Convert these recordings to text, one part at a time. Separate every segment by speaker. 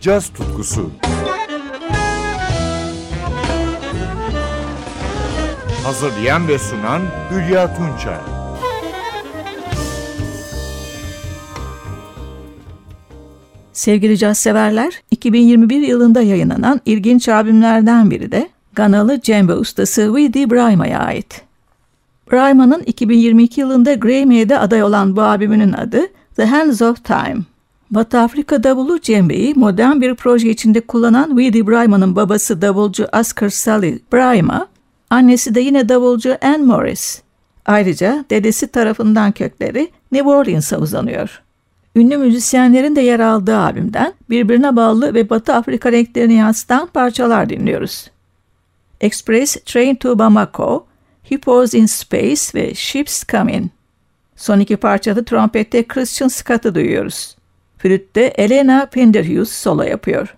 Speaker 1: caz tutkusu. Hazırlayan ve sunan Hülya Tunçay.
Speaker 2: Sevgili caz severler, 2021 yılında yayınlanan ilginç albümlerden biri de Ganalı cembe ustası Widi Brahima'ya ait. Brahima'nın 2022 yılında Grammy'ye aday olan bu albümünün adı The Hands of Time. Batı Afrika davulu cembeyi modern bir proje içinde kullanan Widi Brahima'nın babası davulcu Oscar Sully Brahima, annesi de yine davulcu Anne Morris. Ayrıca dedesi tarafından kökleri New Orleans'a uzanıyor. Ünlü müzisyenlerin de yer aldığı albümden birbirine bağlı ve Batı Afrika renklerini yansıtan parçalar dinliyoruz. Express Train to Bamako, Hippos in Space ve Ships Coming. Son iki parçada trompette Christian Scott'ı duyuyoruz. Flütte Elena Penderhughes solo yapıyor.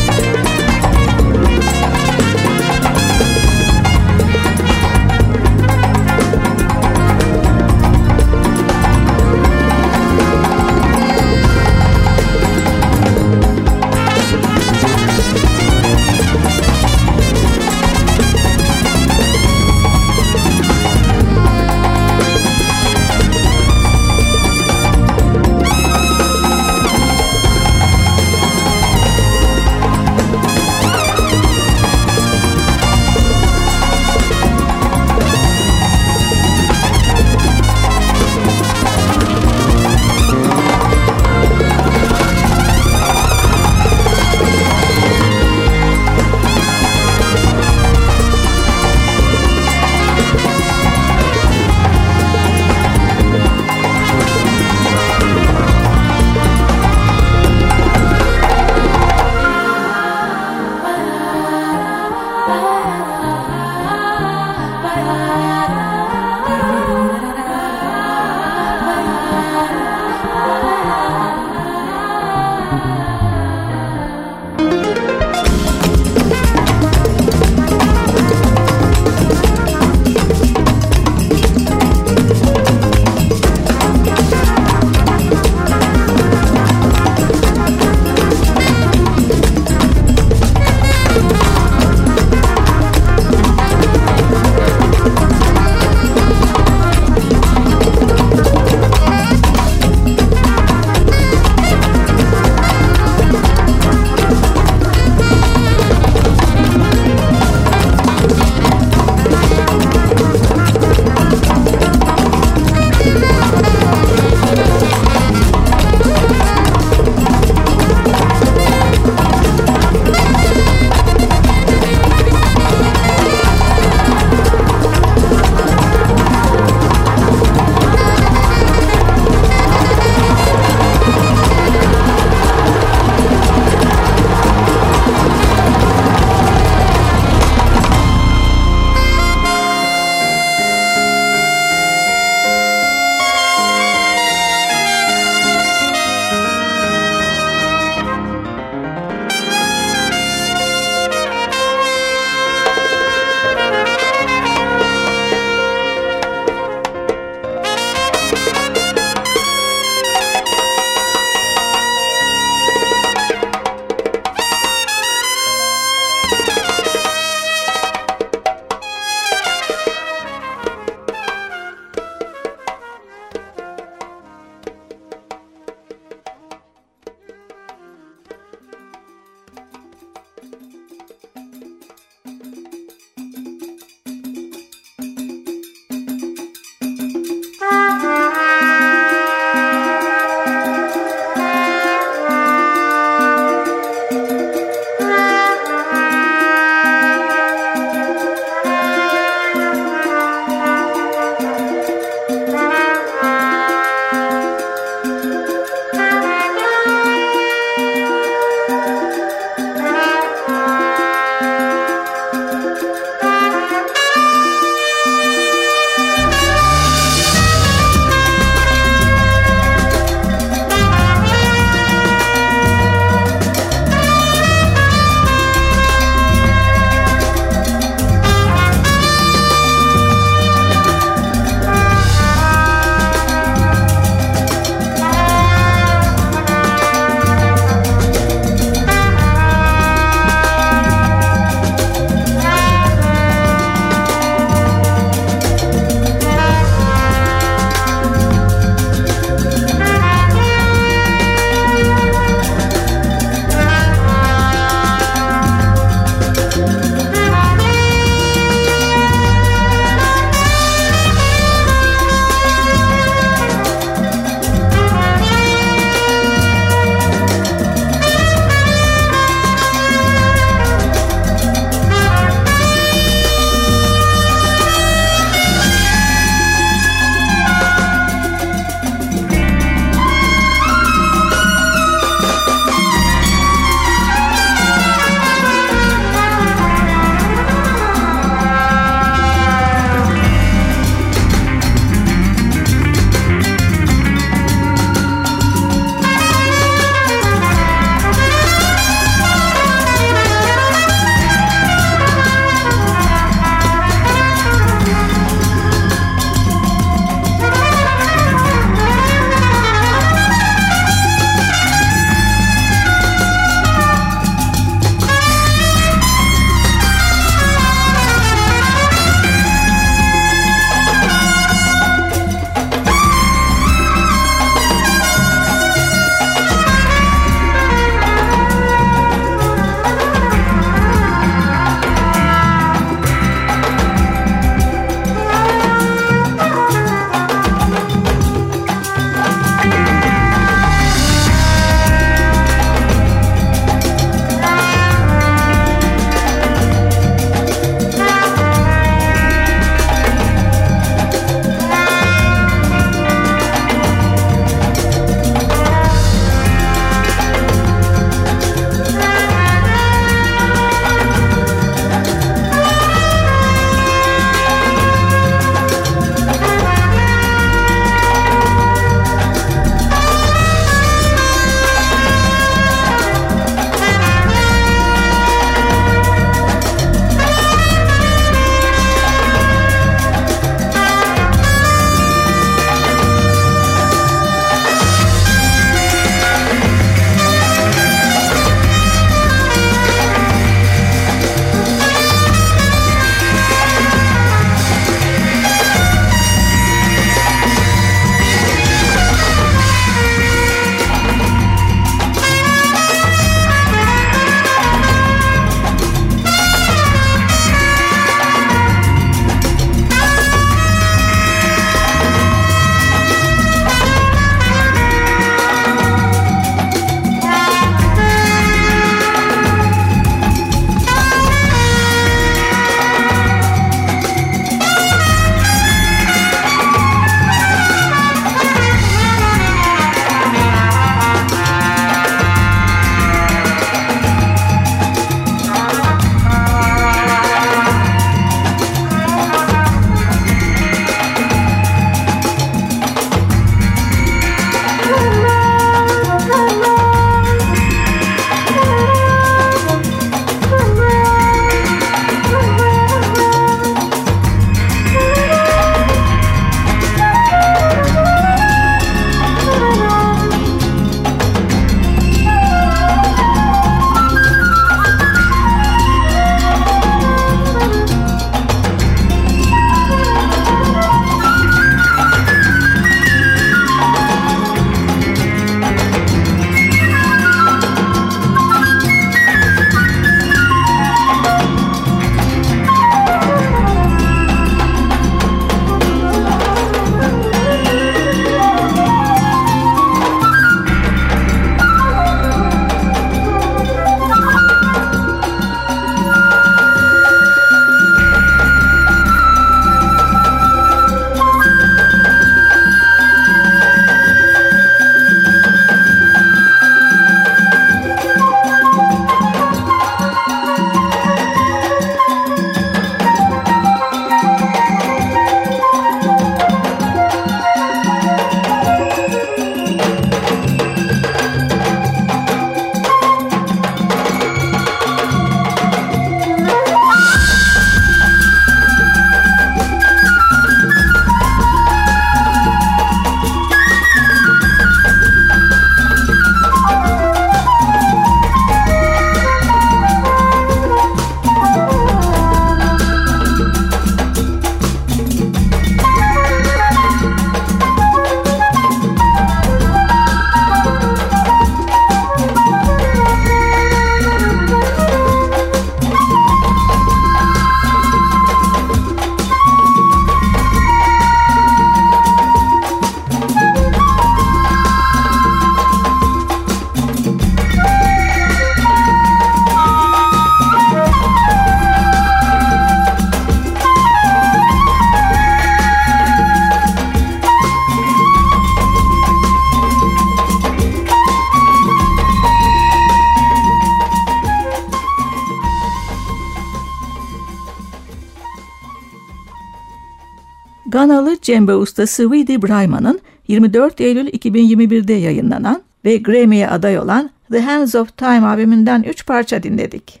Speaker 2: Ganalı cembe ustası Vidi Brayman'ın 24 Eylül 2021'de yayınlanan ve Grammy'ye aday olan The Hands of Time albümünden 3 parça dinledik.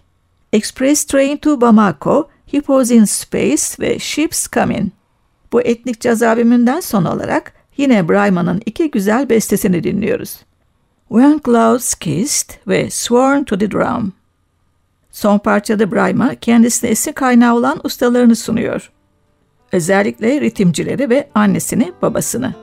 Speaker 2: Express Train to Bamako, Hippos in Space ve Ships Coming. Bu etnik caz albümünden son olarak yine Brayman'ın iki güzel bestesini dinliyoruz. When Clouds Kissed ve Sworn to the Drum. Son parçada Brayma kendisine esin kaynağı olan ustalarını sunuyor. Özellikle ritimcileri ve annesini babasını.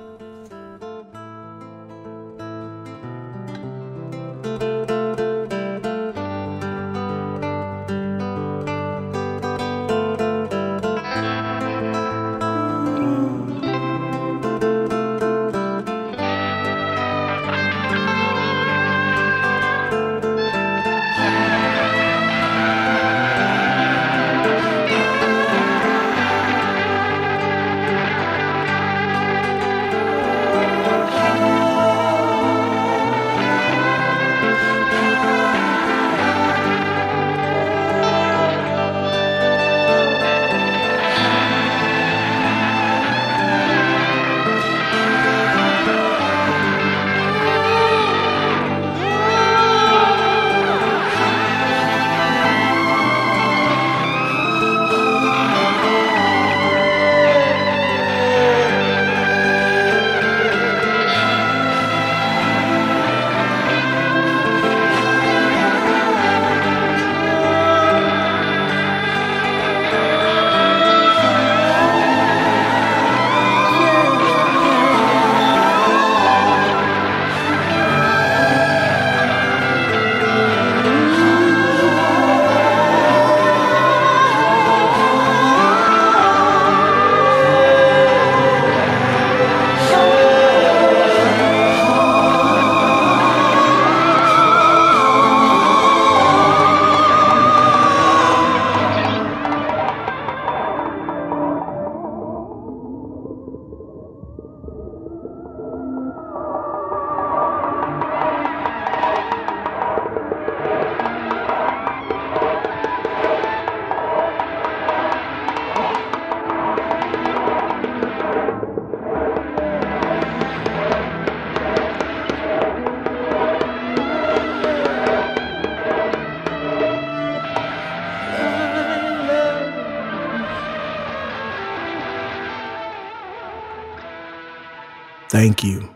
Speaker 3: Thank you.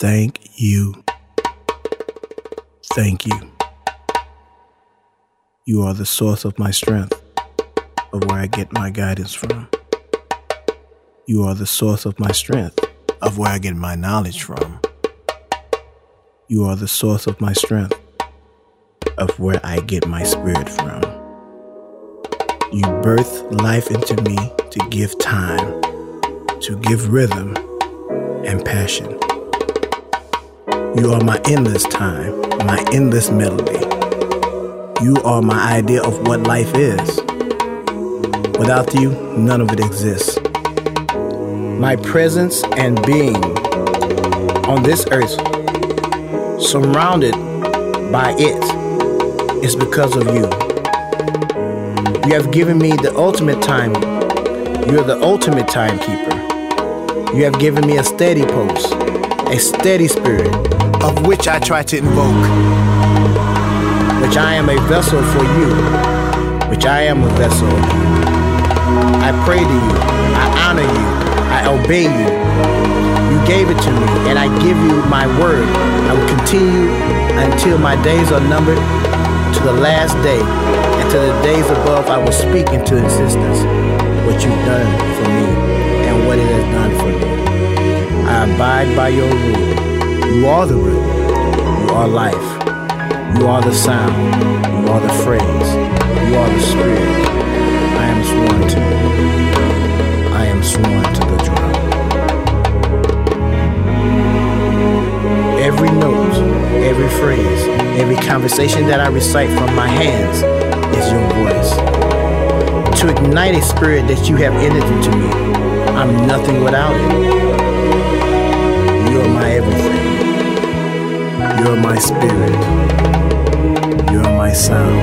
Speaker 3: Thank you. Thank you. You are the source of my strength, of where I get my guidance from. You are the source of my strength, of where I get my knowledge from. You are the source of my strength, of where I get my spirit from. You birth life into me to give time to give rhythm and passion. You are my endless time, my endless melody. You are my idea of what life is. Without you, none of it exists. My presence and being on this earth, surrounded by it, is because of you. You have given me the ultimate time. You're the ultimate timekeeper. You have given me a steady pulse, a steady spirit, of which I try to invoke. Which I am a vessel for you, which I am a vessel. I pray to you, I honor you, I obey you. You gave it to me, and I give you my word. I will continue until my days are numbered to the last day, and to the days above I will speak into existence what you've done for me what it has done for me. I abide by your rule. You are the rule. You are life. You are the sound. You are the phrase. You are the spirit. I am sworn to. I am sworn to the drum. Every note, every phrase, every conversation that I recite from my hands is your voice. To ignite a spirit that you have entered into me I'm nothing without it. You're my everything. You're my spirit. You're my sound.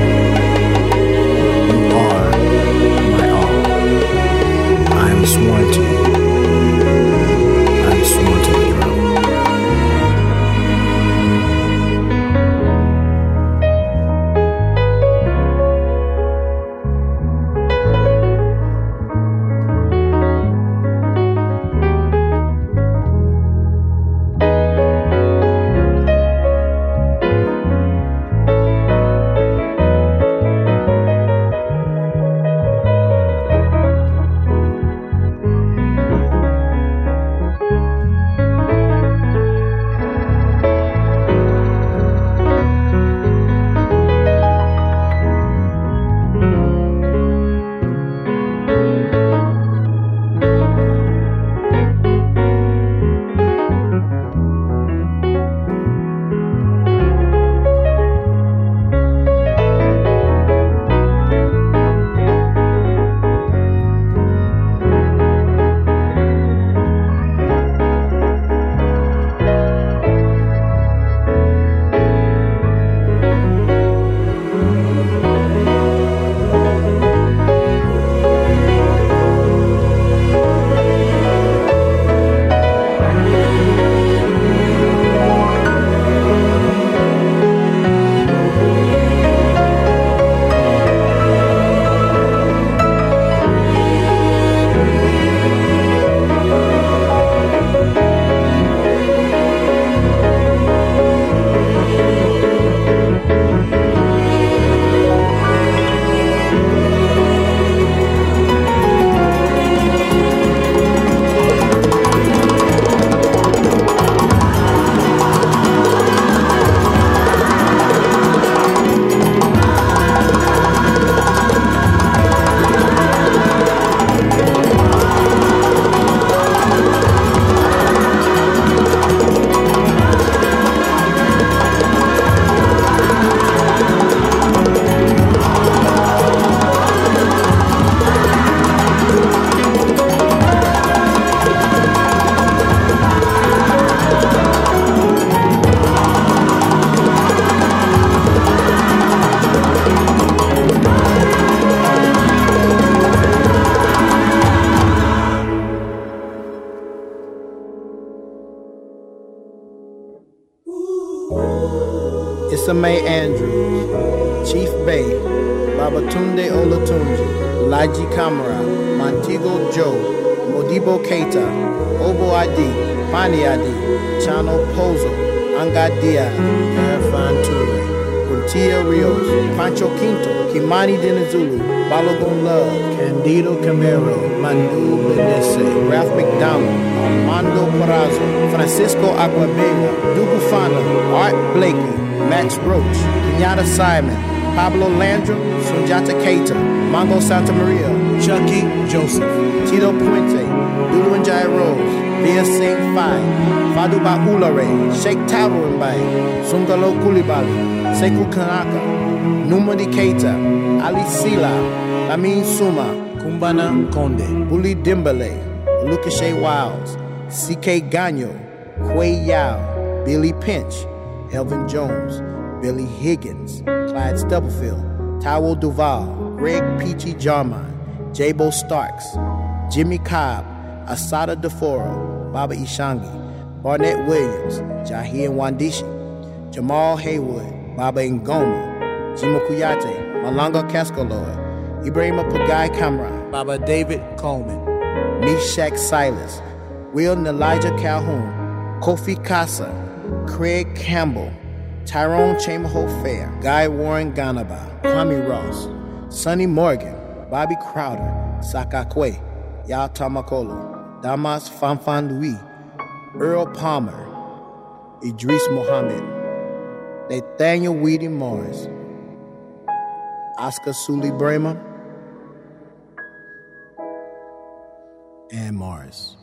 Speaker 3: You are my all. I am sworn to. I'm Pani Adi, Chano Pozo, Angadia, Toure, Quintia Rios, Pancho Quinto, Kimani Denizulu, Balogun Love, Candido Camero, Manu Benesse, Ralph McDonald, Armando Peraza, Francisco Aguabella, Dugufana, Art Blakey, Max Roach, Kenyatta Simon, Pablo Landrum, Sunjata Keita, Mongo Santa Maria, Chucky Joseph, Tito Puente, Lulu and Jai Rose, Via Singh Fai, Faduba Ulare, Sheikh Tarumbay, Sungalo Kulibali, Sekou Kanaka, Numadi Keita, Ali Sila, Lamin Suma, Kumbana Konde, Bully Dimbele, Lucashe Wiles, CK Ganyo, Quay Yao, Billy Pinch, Elvin Jones, Billy Higgins, Clyde Stubblefield, Tywell Duval, Greg Peachy Jarman, Jabo Starks, Jimmy Cobb, Asada DeForo, Baba Ishangi, Barnett Williams, Jahir Wandishi, Jamal Haywood, Baba Ngoma, Jimo Kuyate, Malanga Kaskaloy, Ibrahima Pagai Kamra, Baba David Coleman, Meshach Silas, Will Elijah Calhoun, Kofi Casa, Craig Campbell, Tyrone Chamberlain Fair, Guy Warren Ghanaba, Kwame Ross, Sonny Morgan, Bobby Crowder, Sakakwe, Yao Tamakolo, Damas Fanfan Louis, Earl Palmer, Idris Mohammed, Nathaniel Weedy Morris, Oscar Sully Bremer, and Morris.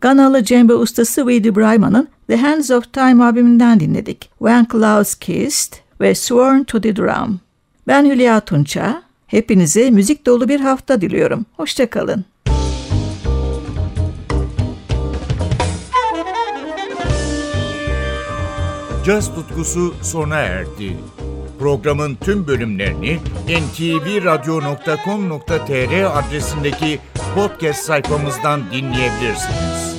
Speaker 2: Ganalı cembe ustası Weedy Bryman'ın The Hands of Time albümünden dinledik. When Clouds Kissed ve Sworn to the Drum. Ben Hülya Tunça. Hepinize müzik dolu bir hafta diliyorum. Hoşçakalın.
Speaker 1: Caz tutkusu sona erdi. Programın tüm bölümlerini ntvradio.com.tr adresindeki podcast sayfamızdan dinleyebilirsiniz.